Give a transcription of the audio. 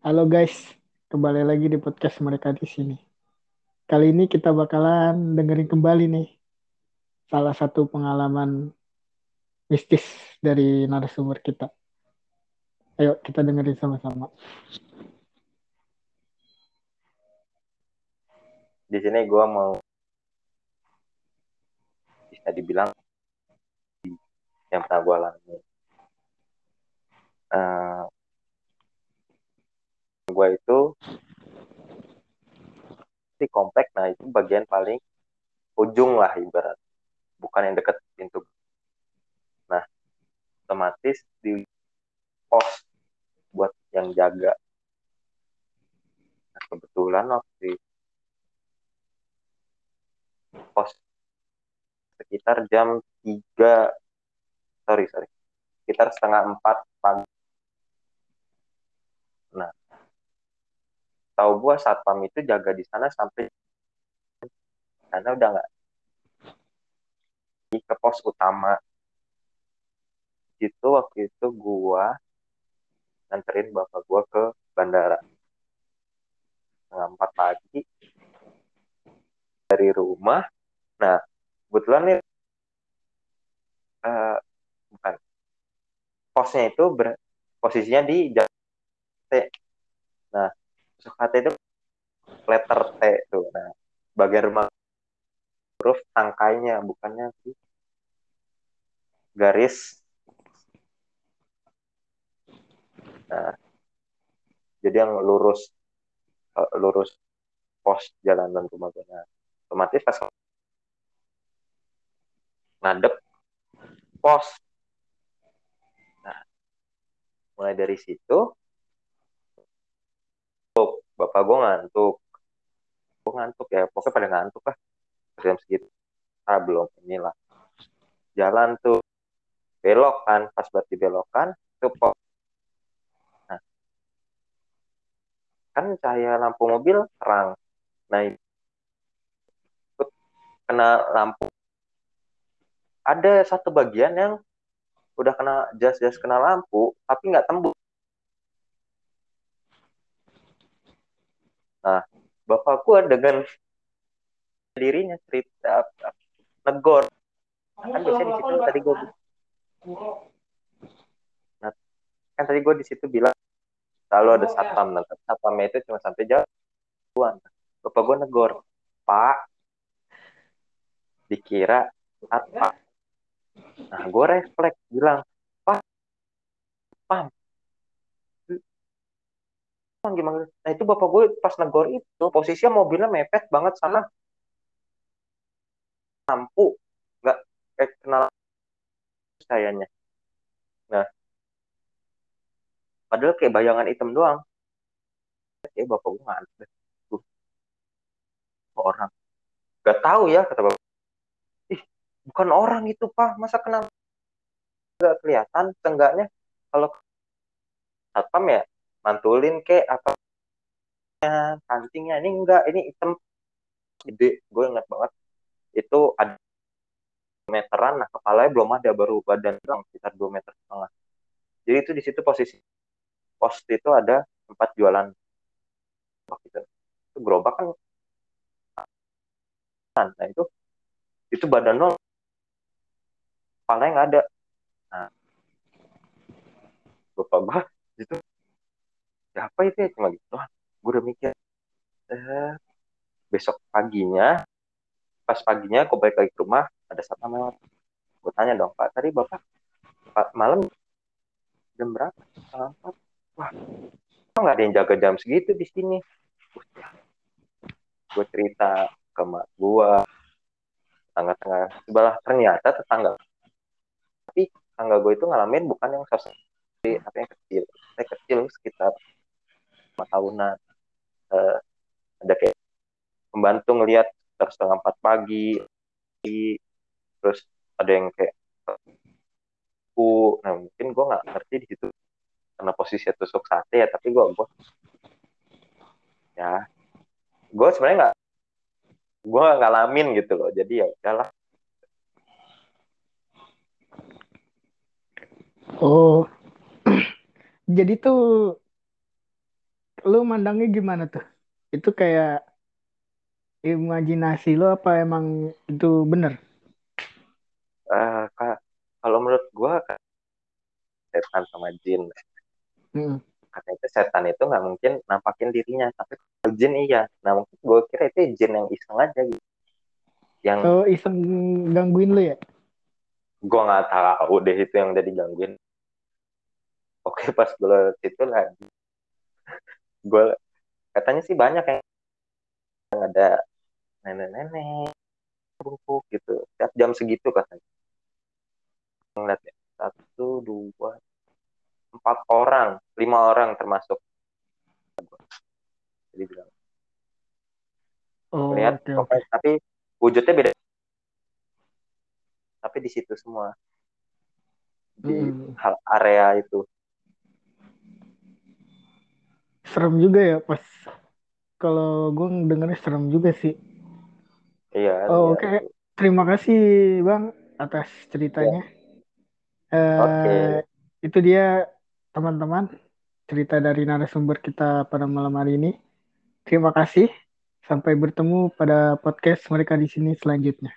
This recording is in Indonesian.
Halo guys, kembali lagi di podcast mereka di sini. Kali ini kita bakalan dengerin kembali nih salah satu pengalaman mistis dari narasumber kita. Ayo kita dengerin sama-sama. Di sini gue mau bisa dibilang yang pernah gue alami. Uh, gue itu di komplek, nah itu bagian paling ujung lah ibarat, bukan yang deket pintu. Nah, otomatis di pos buat yang jaga. Nah, kebetulan waktu pos sekitar jam 3 sorry sorry sekitar setengah empat pagi nah tahu gua satpam itu jaga di sana sampai karena udah nggak ke pos utama. Itu waktu itu gua nganterin bapak gua ke bandara. Setengah empat pagi. Dari rumah. Nah kebetulan nih uh, bukan. Posnya itu ber, posisinya di T nah T itu letter T tuh nah bagian rumah huruf tangkainya bukannya sih. Garis. Nah jadi yang lurus eh, lurus pos jalanan rumah gue nah, otomatis pas ngadep pos. Mulai dari situ bapak gue ngantuk. Gue ngantuk ya. Pokoknya pada ngantuk lah. Jam segitu. Ah belum. Inilah. Jalan tuh. Belok kan. Pas berarti belokan tuh pos. Nah. Kan cahaya lampu mobil terang. Nah itu kena lampu. Ada satu bagian yang udah kena jas-jas kena lampu tapi nggak tembus nah bapak gua dengan dirinya cerita negor. Kan biasanya di situ tadi gua nah, kan tadi gua di situ bilang selalu ada satpam nah satpamnya itu cuma sampai jauh. Bapak gua negor pak. Dikira apa? Nah, gue refleks bilang, Pak, Pam, gimana? Nah itu bapak gue pas negor itu posisinya mobilnya mepet banget sama lampu, nggak eh, kenal sayanya. Nah, padahal kayak bayangan hitam doang. Kayak bapak gue ngantuk. Tuh, orang. Gak tahu ya kata bapak bukan orang itu pak masa kenapa nggak kelihatan tenggaknya kalau satpam ya mantulin ke apa kancingnya ini enggak ini hitam. Gede gue ingat banget. Itu ada meteran nah kepalanya belum ada baru badan doang sekitar dua meter setengah. Jadi itu di situ posisi pos itu ada tempat jualan. Gitu. Itu gerobak kan nah itu itu badan nol kepalanya nggak ada. Nah bapak gua itu siapa itu ya? Cuma gitu gue udah mikir eh, besok paginya pas paginya gue balik lagi ke rumah ada satu lewat gue tanya dong pak tadi bapak pak malam jam berapa? Empat. Wah nggak ada yang jaga jam segitu di sini? Gue cerita ke mak gue tetangga-tetangga sebelah ternyata tetangga. Tapi tangga gue itu ngalamin bukan yang sosok tapi yang kecil. Saya kecil sekitar lima tahunan. Uh, ada kayak membantu ngelihat setengah empat pagi. Terus ada yang kayak aku nah mungkin gue nggak ngerti di situ karena posisi tusuk sate ya tapi gue gue ya gue sebenarnya nggak gue ngalamin gitu loh. Jadi ya udahlah. Oh, jadi tuh lu mandangnya gimana tuh? Itu kayak imajinasi lo apa emang itu bener? uh, kalau menurut gue setan sama jin hmm. karena itu setan itu nggak mungkin nampakin dirinya tapi jin iya nah mungkin gue kira itu jin yang iseng aja gitu yang oh iseng gangguin lo ya gue nggak tahu deh itu yang udah digangguin oke pas gue situ lagi gue katanya sih banyak yang ada nenek-nenek bungkuk gitu. Setiap jam segitu katanya. Ngeliat ya satu dua empat orang lima orang termasuk. Jadi bilang. Oh, lihat okay, okay. tapi wujudnya beda. Tapi di situ semua. Di hmm. hal area itu serem juga ya pas kalau gue dengarnya serem juga sih iya oh, iya. oke okay. terima kasih bang atas ceritanya ya. uh, oke okay. itu dia teman-teman cerita dari narasumber kita pada malam hari ini terima kasih sampai bertemu pada podcast mereka di sini selanjutnya